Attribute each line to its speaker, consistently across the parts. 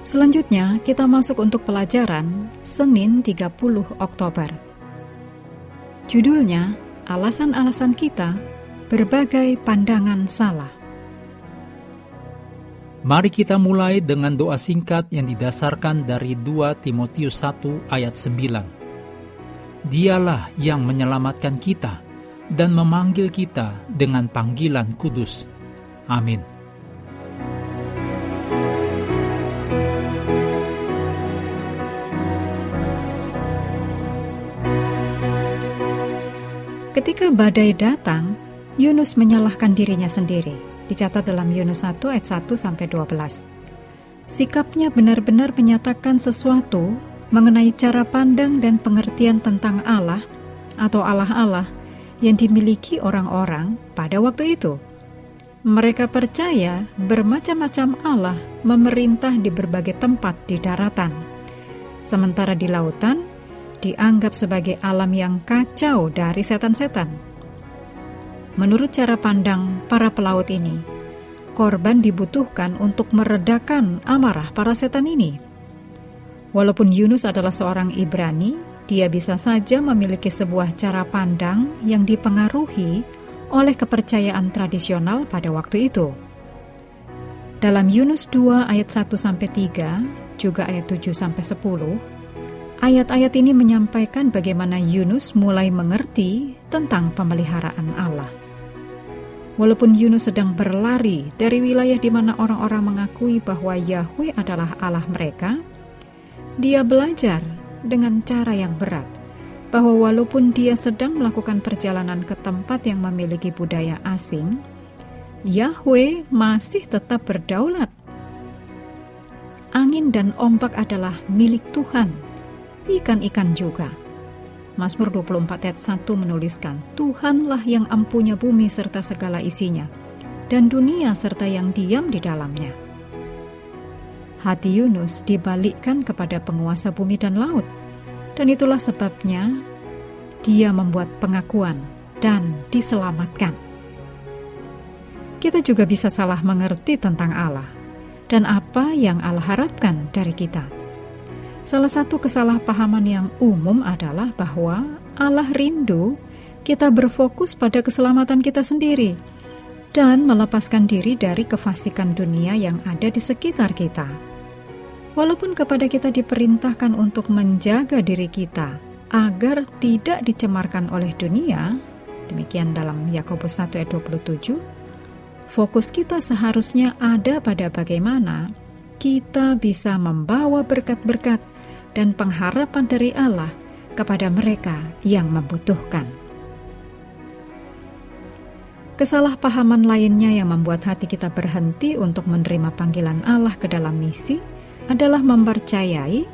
Speaker 1: Selanjutnya, kita masuk untuk pelajaran Senin 30 Oktober. Judulnya, Alasan-alasan kita berbagai pandangan salah.
Speaker 2: Mari kita mulai dengan doa singkat yang didasarkan dari 2 Timotius 1 ayat 9. Dialah yang menyelamatkan kita dan memanggil kita dengan panggilan kudus. Amin.
Speaker 1: Ketika badai datang, Yunus menyalahkan dirinya sendiri. Dicatat dalam Yunus 1 ayat 1 sampai 12. Sikapnya benar-benar menyatakan sesuatu mengenai cara pandang dan pengertian tentang Allah atau Allah-Allah yang dimiliki orang-orang pada waktu itu. Mereka percaya bermacam-macam Allah memerintah di berbagai tempat di daratan. Sementara di lautan, dianggap sebagai alam yang kacau dari setan-setan. Menurut cara pandang para pelaut ini, korban dibutuhkan untuk meredakan amarah para setan ini. Walaupun Yunus adalah seorang Ibrani, dia bisa saja memiliki sebuah cara pandang yang dipengaruhi oleh kepercayaan tradisional pada waktu itu. Dalam Yunus 2 ayat 1 sampai 3, juga ayat 7 sampai 10, Ayat-ayat ini menyampaikan bagaimana Yunus mulai mengerti tentang pemeliharaan Allah. Walaupun Yunus sedang berlari dari wilayah di mana orang-orang mengakui bahwa Yahweh adalah Allah mereka, dia belajar dengan cara yang berat bahwa walaupun dia sedang melakukan perjalanan ke tempat yang memiliki budaya asing, Yahweh masih tetap berdaulat. Angin dan ombak adalah milik Tuhan ikan-ikan juga. Mazmur 24 ayat 1 menuliskan, Tuhanlah yang ampunya bumi serta segala isinya, dan dunia serta yang diam di dalamnya. Hati Yunus dibalikkan kepada penguasa bumi dan laut, dan itulah sebabnya dia membuat pengakuan dan diselamatkan. Kita juga bisa salah mengerti tentang Allah dan apa yang Allah harapkan dari kita. Salah satu kesalahpahaman yang umum adalah bahwa Allah rindu kita berfokus pada keselamatan kita sendiri dan melepaskan diri dari kefasikan dunia yang ada di sekitar kita. Walaupun kepada kita diperintahkan untuk menjaga diri kita agar tidak dicemarkan oleh dunia, demikian dalam Yakobus 1 ayat 27, fokus kita seharusnya ada pada bagaimana kita bisa membawa berkat-berkat dan pengharapan dari Allah kepada mereka yang membutuhkan. Kesalahpahaman lainnya yang membuat hati kita berhenti untuk menerima panggilan Allah ke dalam misi adalah mempercayai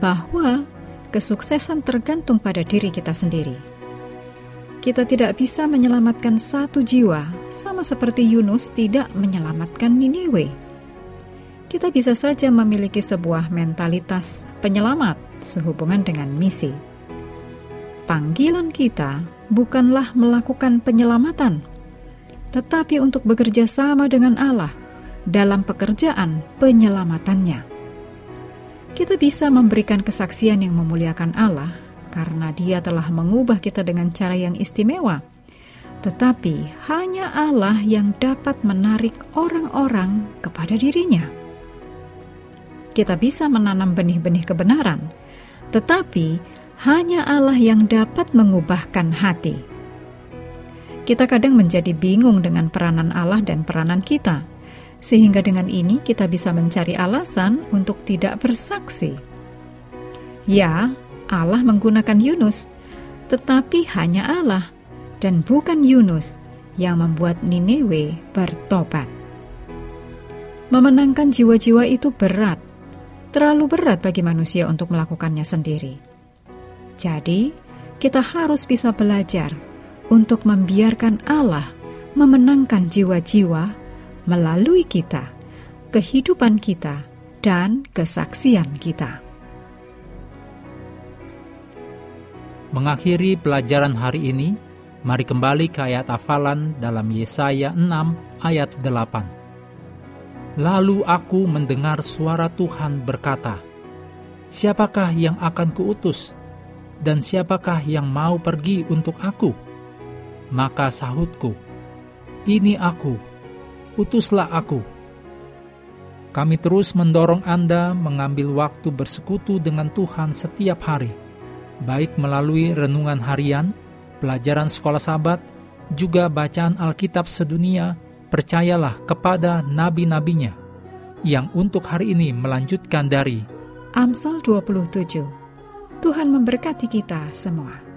Speaker 1: bahwa kesuksesan tergantung pada diri kita sendiri. Kita tidak bisa menyelamatkan satu jiwa, sama seperti Yunus tidak menyelamatkan Niniwe kita bisa saja memiliki sebuah mentalitas penyelamat sehubungan dengan misi. Panggilan kita bukanlah melakukan penyelamatan, tetapi untuk bekerja sama dengan Allah dalam pekerjaan penyelamatannya. Kita bisa memberikan kesaksian yang memuliakan Allah karena Dia telah mengubah kita dengan cara yang istimewa. Tetapi hanya Allah yang dapat menarik orang-orang kepada dirinya kita bisa menanam benih-benih kebenaran, tetapi hanya Allah yang dapat mengubahkan hati. Kita kadang menjadi bingung dengan peranan Allah dan peranan kita, sehingga dengan ini kita bisa mencari alasan untuk tidak bersaksi. Ya, Allah menggunakan Yunus, tetapi hanya Allah dan bukan Yunus yang membuat Nineveh bertobat. Memenangkan jiwa-jiwa itu berat, terlalu berat bagi manusia untuk melakukannya sendiri. Jadi, kita harus bisa belajar untuk membiarkan Allah memenangkan jiwa-jiwa melalui kita, kehidupan kita, dan kesaksian kita.
Speaker 2: Mengakhiri pelajaran hari ini, mari kembali ke ayat hafalan dalam Yesaya 6 ayat 8. Lalu aku mendengar suara Tuhan berkata, Siapakah yang akan kuutus? Dan siapakah yang mau pergi untuk aku? Maka sahutku, Ini aku, utuslah aku. Kami terus mendorong Anda mengambil waktu bersekutu dengan Tuhan setiap hari, baik melalui renungan harian, pelajaran sekolah sahabat, juga bacaan Alkitab sedunia, percayalah kepada nabi-nabinya, yang untuk hari ini melanjutkan dari
Speaker 1: Amsal 27. Tuhan memberkati kita semua.